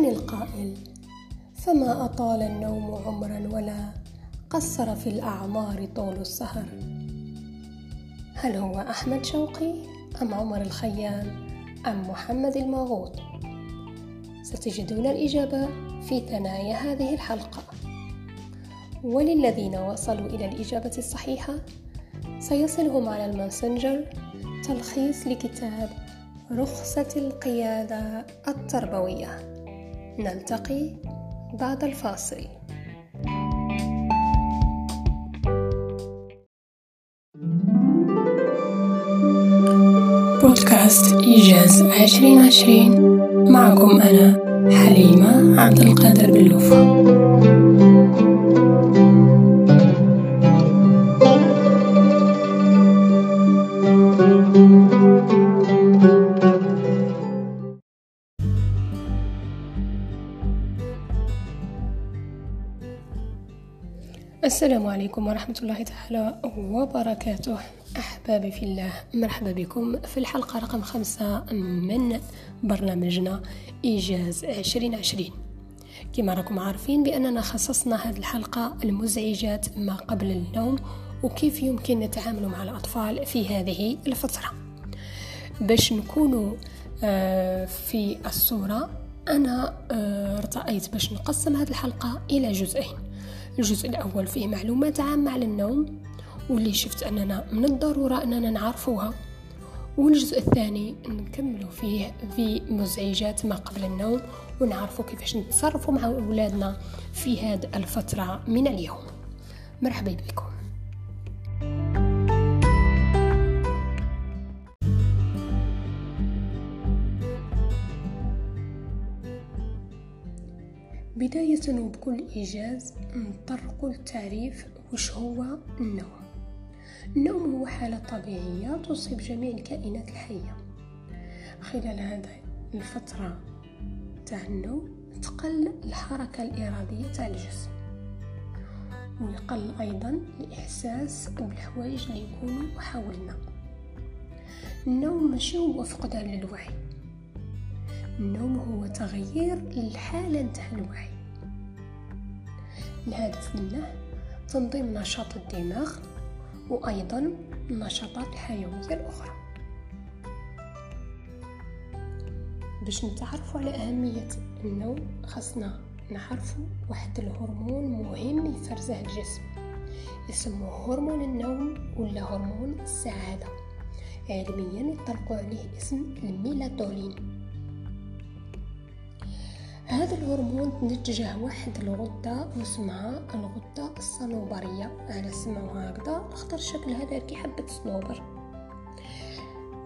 من القائل؟ فما أطال النوم عمرا ولا قصر في الأعمار طول السهر. هل هو أحمد شوقي أم عمر الخيام أم محمد الماغوط؟ ستجدون الإجابة في ثنايا هذه الحلقة. وللذين وصلوا إلى الإجابة الصحيحة سيصلهم على الماسنجر تلخيص لكتاب رخصة القيادة التربوية. نلتقي بعد الفاصل. بودكاست إيجاز عشرين عشرين. معكم أنا حليمة عبد القادر بلوفة السلام عليكم ورحمة الله تعالى وبركاته. أحبابي في الله مرحبا بكم في الحلقة رقم خمسة من برنامجنا إيجاز عشرين عشرين. كما راكم عارفين بأننا خصصنا هذه الحلقة المزعجات ما قبل النوم وكيف يمكن نتعامل مع الأطفال في هذه الفترة. باش نكونوا آه، في الصورة أنا آه، ارتأيت باش نقسم هذه الحلقة إلى جزئين. الجزء الأول فيه معلومات عامة على النوم واللي شفت أننا من الضرورة أننا نعرفوها. والجزء الثاني نكمل فيه في مزعجات ما قبل النوم ونعرفوا كيفاش نتصرفوا مع أولادنا في هذه الفترة من اليوم. مرحبا بكم. بداية وبكل إيجاز نطرق التعريف وش هو النوم. النوم هو حالة طبيعية تصيب جميع الكائنات الحية. خلال هذه الفترة تاع النوم تقل الحركة الإرادية تاع الجسم. ويقل أيضا الإحساس بالحوايج اللي يكونوا حولنا. النوم ماشي هو فقدان للوعي النوم هو تغيير الحالة نتاع الوعي الهدف منه تنظيم نشاط الدماغ وأيضا النشاطات الحيوية الأخرى. باش نتعرفوا على أهمية النوم خاصنا نعرفوا واحد الهرمون مهم يفرزه الجسم. اسمه هرمون النوم ولا هرمون السعادة. علميا يطلقوا عليه اسم الميلاتونين. هذا الهرمون تنتجه واحد الغدة اسمها الغدة الصنوبرية. على سمعوها هكذا أختار شكل هذا كي حبة صنوبر.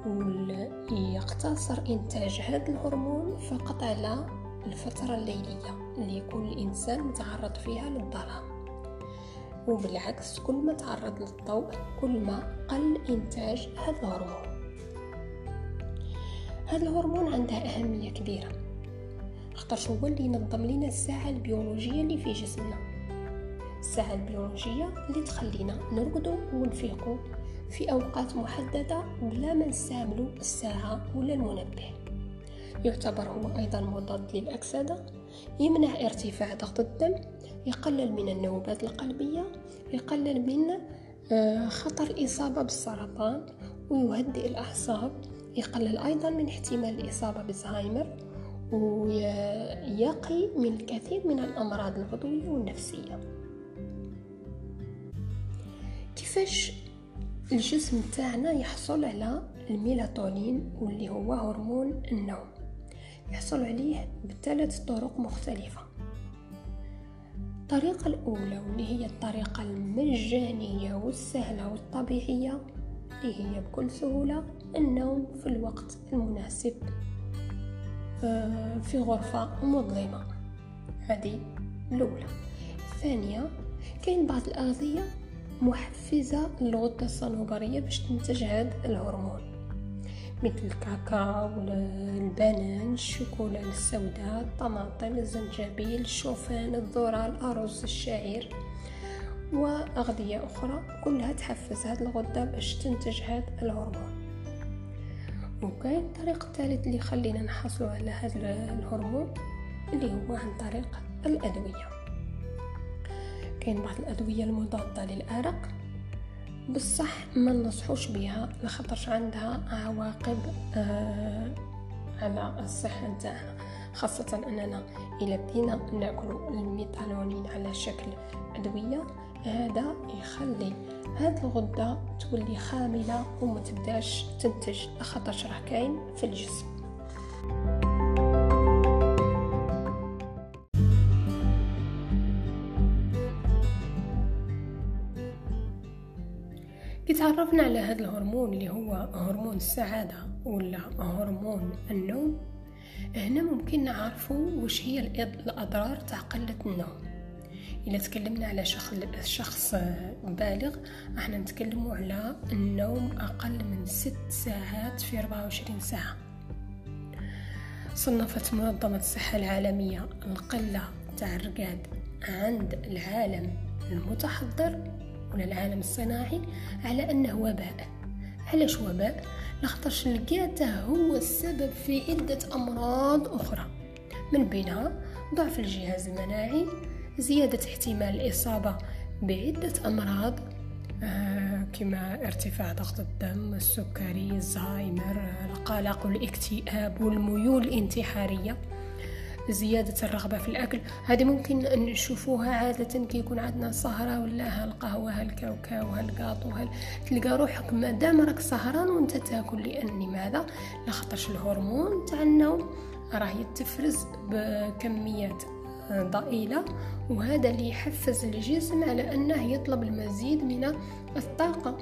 ويقتصر إنتاج هذا الهرمون فقط على الفترة الليلية اللي يكون الإنسان متعرض فيها للظلام. وبالعكس كل ما تعرض للضوء كل ما قل إنتاج هذا الهرمون. هذا الهرمون عنده أهمية كبيرة. خاطرش هو اللي ينظم لنا الساعة البيولوجية اللي في جسمنا. الساعة البيولوجية اللي تخلينا نرقدو ونفيقو في أوقات محددة بلا ما نستعملو الساعة ولا المنبه. يعتبر هو أيضا مضاد للأكسدة يمنع ارتفاع ضغط الدم يقلل من النوبات القلبية يقلل من آه، خطر الإصابة بالسرطان ويهدئ الأعصاب يقلل أيضا من احتمال الإصابة بالزهايمر. ويقي من الكثير من الأمراض العضوية والنفسية. كيفاش الجسم تاعنا يحصل على الميلاتونين واللي هو هرمون النوم؟ يحصل عليه بثلاث طرق مختلفة. الطريقة الأولى واللي هي الطريقة المجانية والسهلة والطبيعية اللي هي بكل سهولة النوم في الوقت المناسب. في غرفة مظلمة. هذه الأولى. الثانية كاين بعض الأغذية محفزة للغدة الصنوبرية باش تنتج هذا الهرمون. مثل الكاكاو البنان الشوكولا السوداء الطماطم الزنجبيل الشوفان الذرة الأرز الشعير وأغذية أخرى كلها تحفز هذه الغدة باش تنتج هذا الهرمون. وكاين الطريق الثالث اللي يخلينا نحصلوا على هذا الهرمون اللي هو عن طريق الأدوية. كاين بعض الأدوية المضادة للأرق. بصح ما ننصحوش بها لخاطرش عندها عواقب آه على الصحة نتاعنا. خاصة أننا إلا بدينا ناكل الميثالونين على شكل أدوية هذا يخلي هاد الغدة تولي خاملة وما تبداش تنتج لخاطرش راه كاين في الجسم. تعرفنا على هذا الهرمون اللي هو هرمون السعادة ولا هرمون النوم. هنا ممكن نعرفوا وش هي الأضرار تاع قلة النوم. إذا تكلمنا على شخص شخص بالغ إحنا نتكلموا على النوم أقل من ست ساعات في 24 ساعة صنفت منظمة الصحة العالمية القلة تاع الرقاد عند العالم المتحضر ولا العالم الصناعي على أنه وباء علاش وباء؟ لخطرش لقاته هو السبب في عدة أمراض أخرى من بينها ضعف الجهاز المناعي زيادة احتمال الإصابة بعدة أمراض آه كما ارتفاع ضغط الدم السكري الزهايمر القلق والاكتئاب والميول الانتحارية. زيادة الرغبة في الأكل هذه ممكن نشوفوها عادة كي يكون عندنا سهرة ولا هالقهوة هالكاوكاو هالقاطو هال تلقى روحك ما دام راك سهران وأنت تاكل لأن لماذا لخطرش الهرمون تاع النوم راه يتفرز بكميات ضئيلة وهذا اللي يحفز الجسم على أنه يطلب المزيد من الطاقة.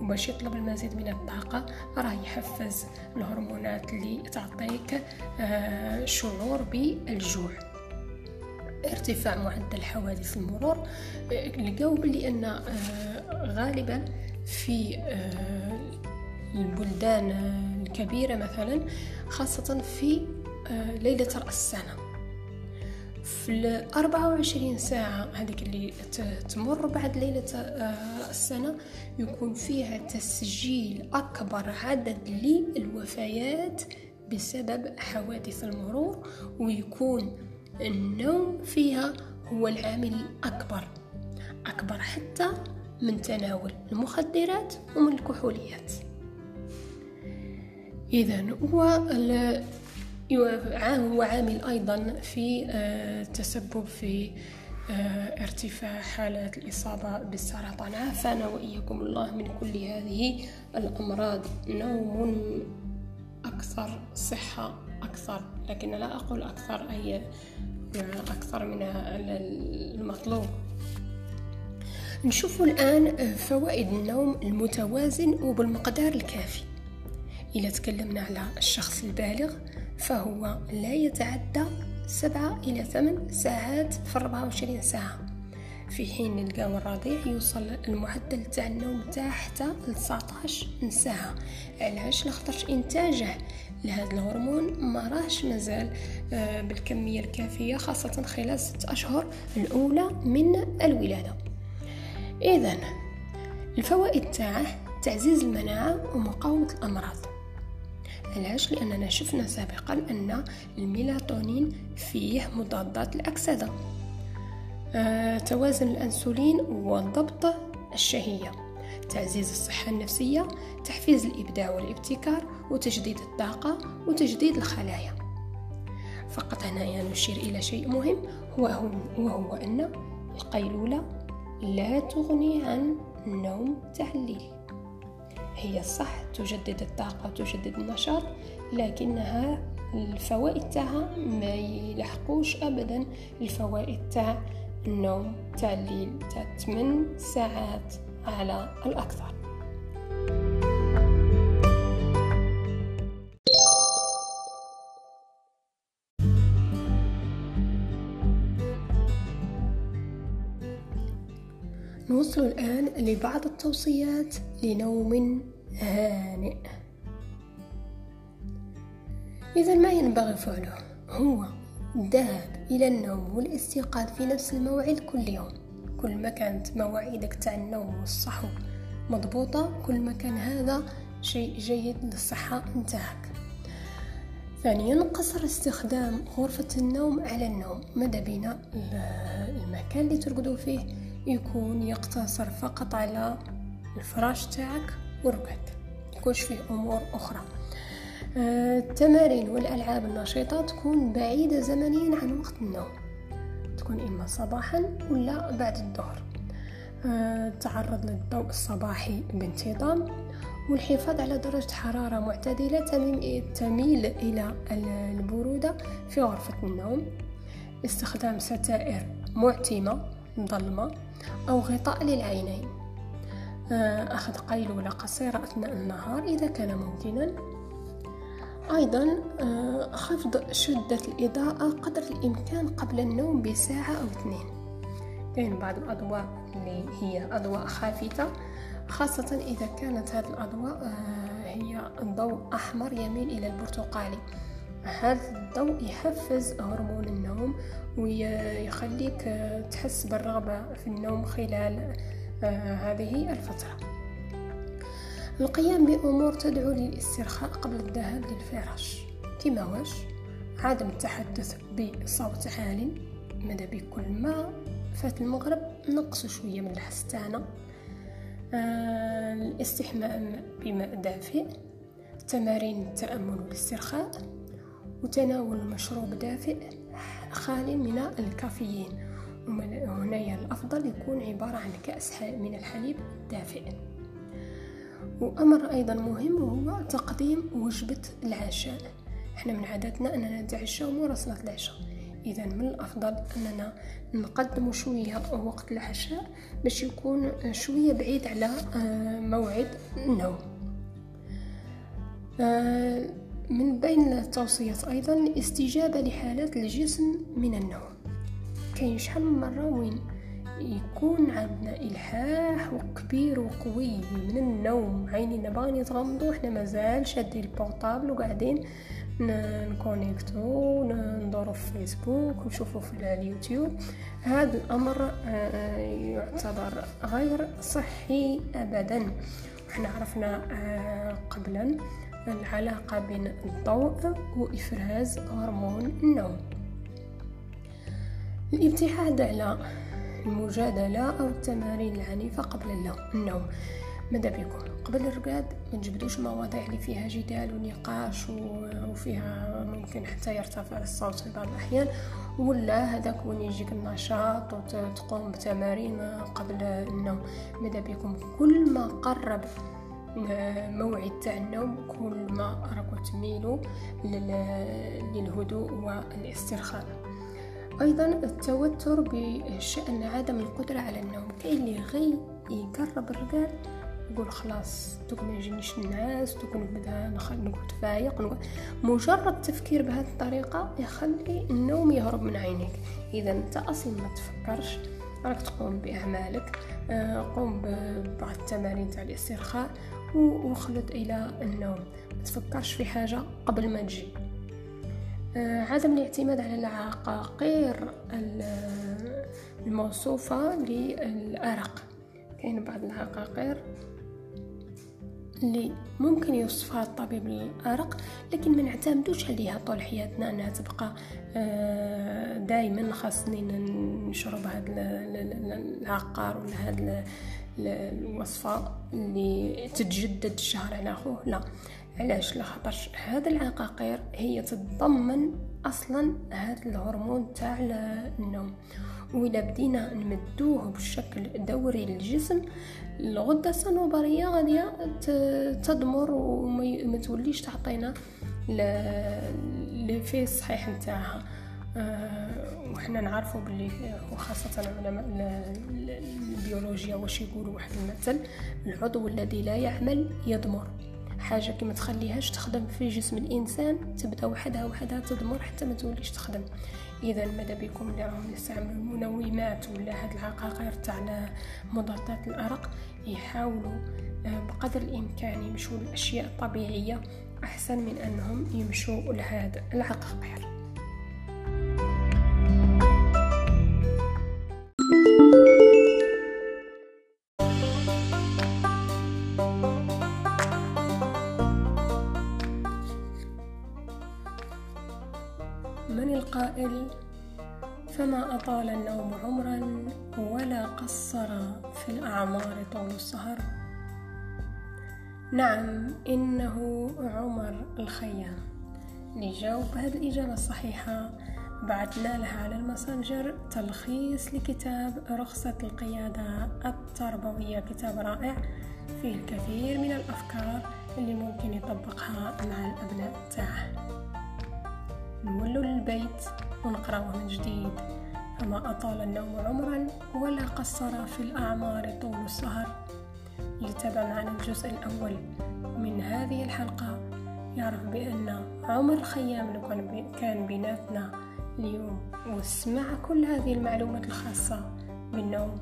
وباش يطلب المزيد من الطاقة راه يحفز الهرمونات اللي تعطيك آه، شعور بالجوع. ارتفاع معدل حوادث المرور آه، لقاو بلي ان آه، غالبا في البلدان الكبيرة مثلا خاصة في ليلة رأس السنة. في الأربعة وعشرين ساعة هذيك اللي تمر بعد ليلة آه، السنة يكون فيها تسجيل أكبر عدد للوفيات بسبب حوادث المرور ويكون النوم فيها هو العامل الأكبر أكبر حتى من تناول المخدرات ومن الكحوليات. إذا هو هو عامل أيضا في التسبب في ارتفاع حالات الإصابة بالسرطان. عافانا وإياكم الله من كل هذه الأمراض. نوم أكثر صحة أكثر. لكن لا أقول أكثر أي أكثر من المطلوب. نشوف الآن فوائد النوم المتوازن وبالمقدار الكافي. إذا تكلمنا على الشخص البالغ فهو لا يتعدى سبعة إلى ثمان ساعات في 24 ساعة. في حين نلقاو الرضيع يوصل المعدل تاع النوم تاعه حتى ل 19 ساعة. علاش؟ لخطرش إنتاجه. لهذا الهرمون ما راهش مازال آه، بالكمية الكافية خاصة خلال ست أشهر الأولى من الولادة. إذا الفوائد تاعه تعزيز المناعة ومقاومة الأمراض. علاش لأننا شفنا سابقا أن الميلاتونين فيه مضادات الاكسده آه، توازن الأنسولين وضبط الشهية. تعزيز الصحة النفسية تحفيز الإبداع والابتكار وتجديد الطاقة وتجديد الخلايا. فقط هنا نشير إلى شيء مهم وهو, وهو أن القيلولة لا تغني عن النوم تاع الليل هي صح تجدد الطاقة تجدد النشاط لكنها الفوائد تاعها ما يلحقوش أبدا. الفوائد تاع النوم تاع الليل تاع 8 ساعات على الأكثر. نوصل الآن لبعض التوصيات لنوم هانئ. إذا ما ينبغي فعله هو الذهاب إلى النوم والاستيقاظ في نفس الموعد كل يوم. كل ما كانت مواعيدك تاع النوم والصحو مضبوطة كل ما كان هذا شيء جيد للصحة نتاعك ثانيا قصر استخدام غرفة النوم على النوم. ماذا بينا؟ المكان اللي ترقدوا فيه يكون يقتصر فقط على الفراش تاعك ورقد يكونش فيه أمور أخرى. التمارين والألعاب النشيطة تكون بعيدة زمنيا عن وقت النوم. تكون إما صباحا ولا بعد الظهر. التعرض للضوء الصباحي بانتظام والحفاظ على درجة حرارة معتدلة تميل إلى البرودة في غرفة النوم. استخدام ستائر معتمة ظلمة أو غطاء للعينين. أخذ قيلولة قصيرة أثناء النهار إذا كان ممكنا. أيضا خفض شدة الإضاءة قدر الإمكان قبل النوم بساعة أو اثنين. كاين بعض الأضواء اللي هي أضواء خافتة خاصة إذا كانت هذه الأضواء هي ضوء أحمر يميل إلى البرتقالي. هذا الضوء يحفز هرمون النوم ويخليك تحس بالرغبة في النوم خلال هذه الفترة. القيام بأمور تدعو للاسترخاء قبل الذهاب للفراش. كما واش عدم التحدث بصوت عال. ماذا بكل ما؟ فات المغرب نقص شوية من الحس تاعنا آه الاستحمام بماء دافئ تمارين التأمل والاسترخاء. وتناول مشروب دافئ خالي من الكافيين. وهنا الأفضل يكون عبارة عن كأس من الحليب دافئ. وأمر أيضا مهم هو تقديم وجبة العشاء. إحنا من عاداتنا أننا نتعشى مراسلة العشاء. إذا من الأفضل أننا نقدم شوية وقت العشاء باش يكون شوية بعيد على موعد النوم. من بين التوصيات أيضا الاستجابة لحالات الجسم من النوم. كاين شحال من مرة وين يكون عندنا إلحاح وكبير وقوي من النوم؟ عينينا باغيين يتغمضوا إحنا مازال شادين البورطابل وقاعدين نكونيكتو ندورو في فيسبوك ونشوفو في اليوتيوب. هذا الأمر آه، يعتبر غير صحي ابدا. إحنا عرفنا آه، قبلا العلاقة بين الضوء وإفراز هرمون النوم. الابتعاد على المجادلة أو التمارين العنيفة قبل النوم. ماذا بكم قبل الرقاد ما تجبدوش مواضيع اللي فيها جدال ونقاش وفيها ممكن حتى يرتفع الصوت في بعض الأحيان ولا هذاك وين يجيك النشاط وتقوم بتمارين قبل النوم. ماذا بكم كل ما قرب موعد تاع النوم كل ما راكو تميلوا للهدوء والاسترخاء. أيضا التوتر بشأن عدم القدرة على النوم. كاين اللي غي يقرب الرقاد نقول خلاص دوك ما يجينيش الناس دوك نبدا نقعد فايق مجرد التفكير بهذه الطريقة يخلي النوم يهرب من عينيك. إذا أنت أصلا ما تفكرش راك تقوم بأعمالك آه، قوم ببعض التمارين تاع الاسترخاء وخلد إلى النوم. ما تفكرش في حاجة قبل ما تجي. آه، عدم الاعتماد على العقاقير الموصوفة للأرق. كاين بعض العقاقير اللي ممكن يوصفها الطبيب للأرق لكن ما نعتمدوش عليها طول حياتنا أنها تبقى آه، دائما خاصني نشرب هذا العقار ولا هذا الوصفة اللي تتجدد الشهر على خوه لا علاش؟ لخاطرش هاد العقاقير هي تتضمن أصلا هاد الهرمون تاع النوم. وإلا بدينا نمدوه بشكل دوري للجسم الغدة الصنوبرية غادي تضمر وما توليش تعطينا لي الصحيح نتاعها. أه وحنا نعرفوا باللي وخاصة علماء البيولوجيا واش يقولوا واحد المثل العضو الذي لا يعمل يضمر حاجة كي ما تخليهاش تخدم في جسم الإنسان تبدأ وحدها وحدها تضمر حتى ما توليش تخدم. إذا ماذا بكم اللي راهم يستعملوا المنومات ولا هاد العقاقير تاع مضادات الأرق؟ يحاولوا آه، بقدر الإمكان يمشوا للأشياء الطبيعية أحسن من أنهم يمشوا لهذا العقاقير. فما أطال النوم عمرا ولا قصر في الأعمار طول السهر. نعم إنه عمر الخيام. لجاوب هذه الإجابة الصحيحة بعثنا لها على الماسنجر تلخيص لكتاب رخصة القيادة التربوية كتاب رائع. فيه الكثير من الأفكار اللي ممكن يطبقها مع الأبناء تاعه نولوا للبيت. ونقرأه من جديد. فما أطال النوم عمرا ولا قصر في الأعمار طول السهر. يتابع معنا الجزء الأول من هذه الحلقة يعرف بأن عمر خيام لو كان بيناتنا اليوم. وسمع كل هذه المعلومات الخاصة بالنوم.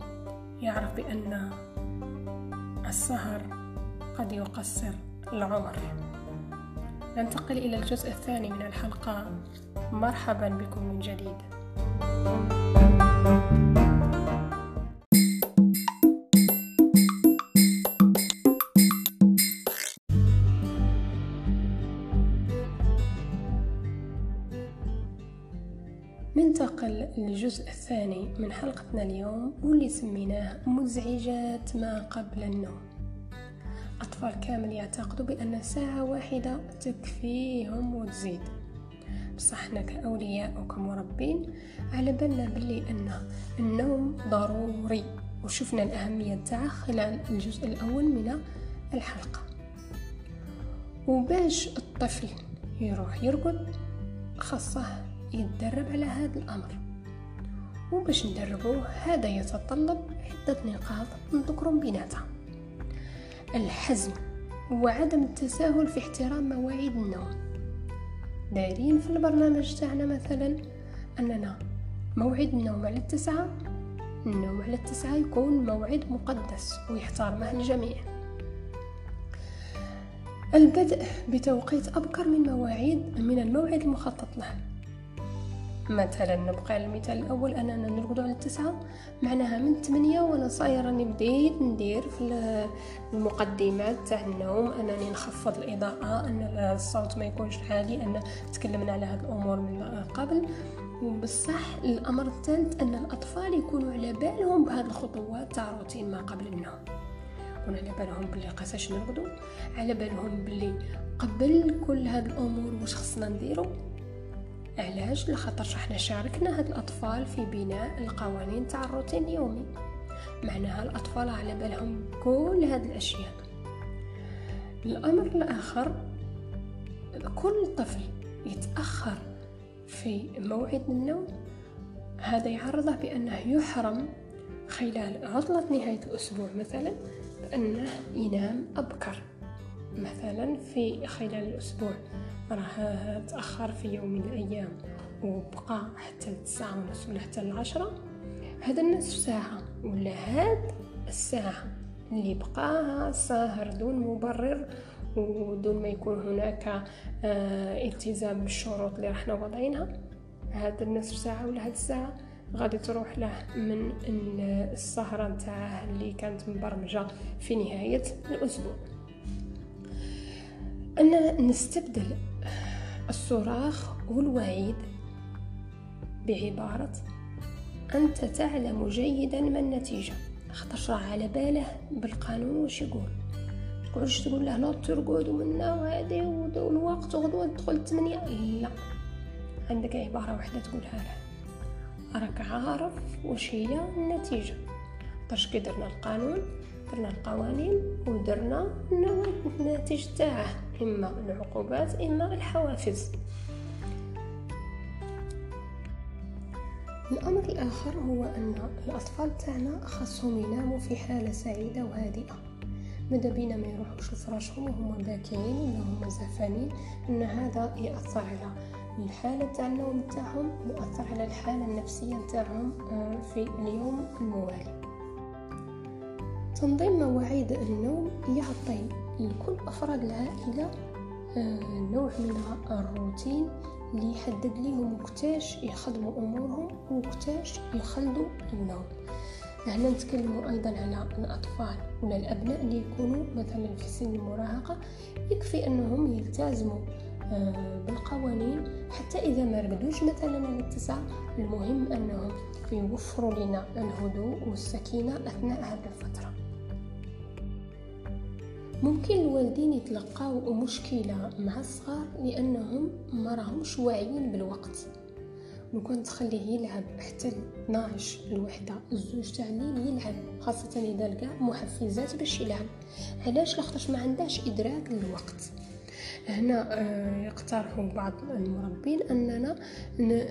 يعرف بأن السهر قد يقصر العمر. ننتقل إلى الجزء الثاني من الحلقة. مرحبا بكم من جديد. ننتقل للجزء الثاني من حلقتنا اليوم واللي سميناه مزعجات ما قبل النوم. أطفال كامل يعتقدوا بأن ساعة واحدة تكفيهم وتزيد. بصح حنا كأولياء وكمربين على بالنا بلي أن النوم ضروري. وشفنا الأهمية تاعه خلال الجزء الأول من الحلقة. وباش الطفل يروح يرقد خاصه يتدرب على هذا الأمر. وباش ندربوه هذا يتطلب عدة نقاط نذكرهم بيناتها الحزم وعدم التساهل في احترام مواعيد النوم. دايرين في البرنامج تاعنا مثلا أننا موعد النوم على التسعة النوم على التسعة يكون موعد مقدس ويحترمه الجميع. البدء بتوقيت أبكر من مواعيد من الموعد المخطط له. مثلا نبقى المثال الأول أننا نرقد على التسعة. معناها من ثمانية وأنا صايرة بديت ندير في المقدمات تاع النوم. أنني نخفض الإضاءة أن الصوت ما يكونش عالي أن تكلمنا على هذه الأمور من قبل. وبصح الأمر الثالث أن الأطفال يكونوا على بالهم بهذه الخطوات تاع روتين ما قبل النوم. يكون على بالهم بلي قاساش نرقدوا على بالهم بلي قبل كل هذه الأمور واش خصنا نديرو. علاش لخاطر حنا شاركنا هاد الأطفال في بناء القوانين تاع الروتين اليومي. معناها الأطفال على بالهم كل هاد الأشياء. الأمر الآخر كل طفل يتأخر في موعد النوم هذا يعرضه بأنه يحرم خلال عطلة نهاية الأسبوع مثلا بأنه ينام أبكر. مثلا في خلال الأسبوع. راه تأخر في يوم من الأيام وبقى حتى التسعة ونص ولا حتى العشرة. هذا النصف ساعة ولا هاد الساعة اللي بقاها ساهر دون مبرر ودون ما يكون هناك آه التزام بالشروط اللي راحنا وضعينها. هذا النصف ساعة ولا هاد الساعة غادي تروح له من السهرة نتاعه اللي كانت مبرمجة في نهاية الأسبوع. أننا نستبدل الصراخ والوعيد. بعبارة أنت تعلم جيدا ما النتيجة. خاطر راه على باله بالقانون واش يقول؟ تقولش تقول له؟ لا ترقد منا وهادي والوقت وغدوة تدخل تمنية لا. عندك عبارة واحدة تقولها له. راك عارف واش هي النتيجة. باش كي درنا القانون درنا القوانين ودرنا النتيجة تاعه إما العقوبات إما الحوافز. الأمر الآخر هو أن الأطفال تاعنا خاصهم يناموا في حالة سعيدة وهادئة. ماذا بينا ما يروحوش لفراشهم وهما باكين ولا هما زعفانين إن هذا يأثر على الحالة تاع النوم تاعهم ياثر على الحالة النفسية تاعهم آه، في اليوم الموالي. تنظيم مواعيد النوم يعطي لكل أفراد العائلة آه، نوع من الروتين اللي يحدد لهم وقتاش يخدموا أمورهم وقتاش يخلدوا النوم. هنا نتكلموا أيضا على الأطفال ولا الأبناء اللي يكونوا مثلا في سن المراهقة. يكفي أنهم يلتزموا آه، بالقوانين حتى إذا ما رقدوش مثلا على التسعة المهم أنهم يوفروا لنا الهدوء والسكينة أثناء هذه الفترة. ممكن الوالدين يتلقاو مشكلة مع الصغار لأنهم ما راهمش واعيين بالوقت. ممكن تخليه يلعب حتى 12 الوحدة الزوج تاع الليل يلعب خاصة إذا لقى محفزات باش يلعب. علاش؟ لاخاطش ما عندهاش إدراك للوقت. هنا آه، يقترحوا بعض المربين أننا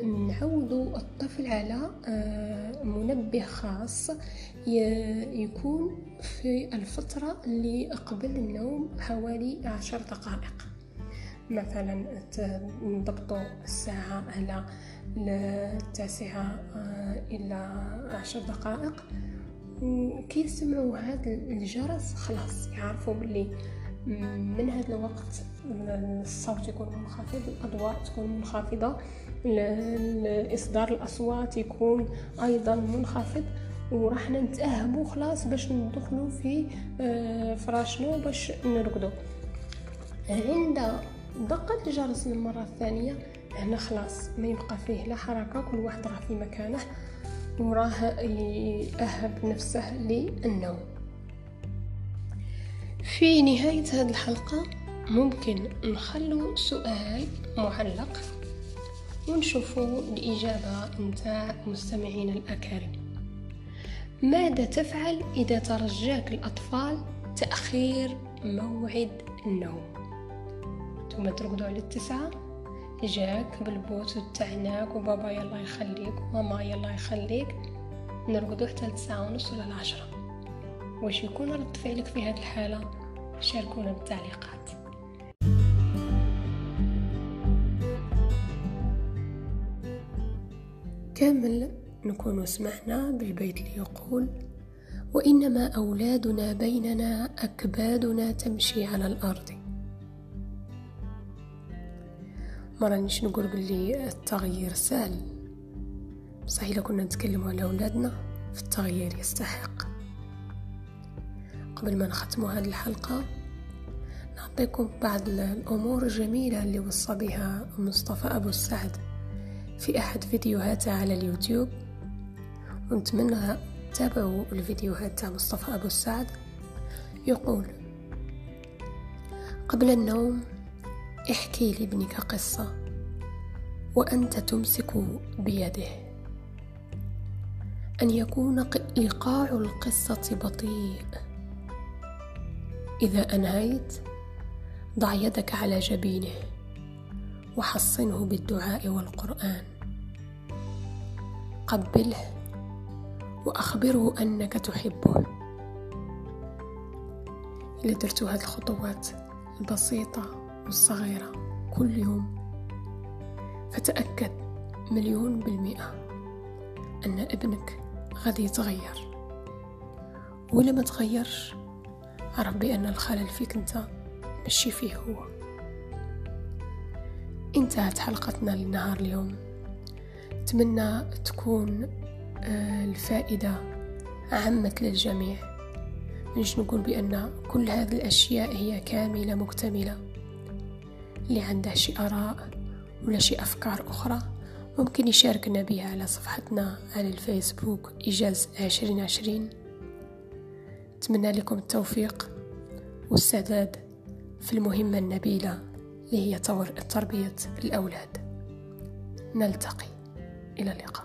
نعودوا الطفل على آه، منبه خاص يكون في الفترة اللي قبل النوم حوالي عشر دقائق. مثلا نضبطوا الساعة على التاسعة آه، إلى عشر دقائق. وكي يسمعوا هذا الجرس خلاص يعرفوا باللي من هذا الوقت الصوت يكون منخفض الأضواء تكون منخفضة إصدار الأصوات يكون أيضا منخفض وراح نتأهبوا خلاص باش ندخلوا في آه، فراشنا باش نرقدوا عند دقة الجرس للمرة الثانية هنا خلاص ما يبقى فيه لا حركة كل واحد راه في مكانه وراه يأهب نفسه للنوم. في نهاية هذه الحلقة ممكن نخلو سؤال معلق ونشوفوا الإجابة نتاع مستمعين الأكارم. ماذا تفعل إذا ترجاك الأطفال تأخير موعد النوم؟ ثم ترقدوا على التسعة. جاك بالبوت تاعناك وبابا يلا يخليك وماما يلا يخليك. نرقدوا حتى التسعة ونص ولا العشرة. واش يكون رد فعلك في هذه الحالة؟ شاركونا بالتعليقات. كامل نكون سمعنا بالبيت اللي يقول وإنما أولادنا بيننا أكبادنا تمشي على الأرض. ما رانيش نقول باللي التغيير سهل. صحيح لو كنا نتكلم على أولادنا فالتغيير يستحق. قبل ما نختم هذه الحلقة نعطيكم بعض الأمور الجميلة اللي وصى بها مصطفى أبو السعد في أحد فيديوهاته على اليوتيوب. ونتمنى تابعوا الفيديوهات تاع مصطفى أبو السعد. يقول قبل النوم احكي لابنك قصة وأنت تمسك بيده. أن يكون إيقاع القصة بطيء. إذا أنهيت ضع يدك على جبينه وحصنه بالدعاء والقرآن. قبله وأخبره أنك تحبه. إذا درت هذه الخطوات البسيطة والصغيرة كل يوم. فتأكد مليون بالمئة أن ابنك غادي يتغير. ولا ما تغيرش عرف بأن الخلل فيك أنت ماشي فيه هو. انتهت حلقتنا لنهار اليوم. أتمنى تكون آه، الفائدة عمت للجميع. منش نقول بأن كل هذه الأشياء هي كاملة مكتملة. اللي عنده شي آراء ولا شي أفكار أخرى ممكن يشاركنا بها على صفحتنا على الفيسبوك إيجاز عشرين عشرين. أتمنى لكم التوفيق والسداد في المهمة النبيلة اللي هي تربية الأولاد. نلتقي. إلى اللقاء.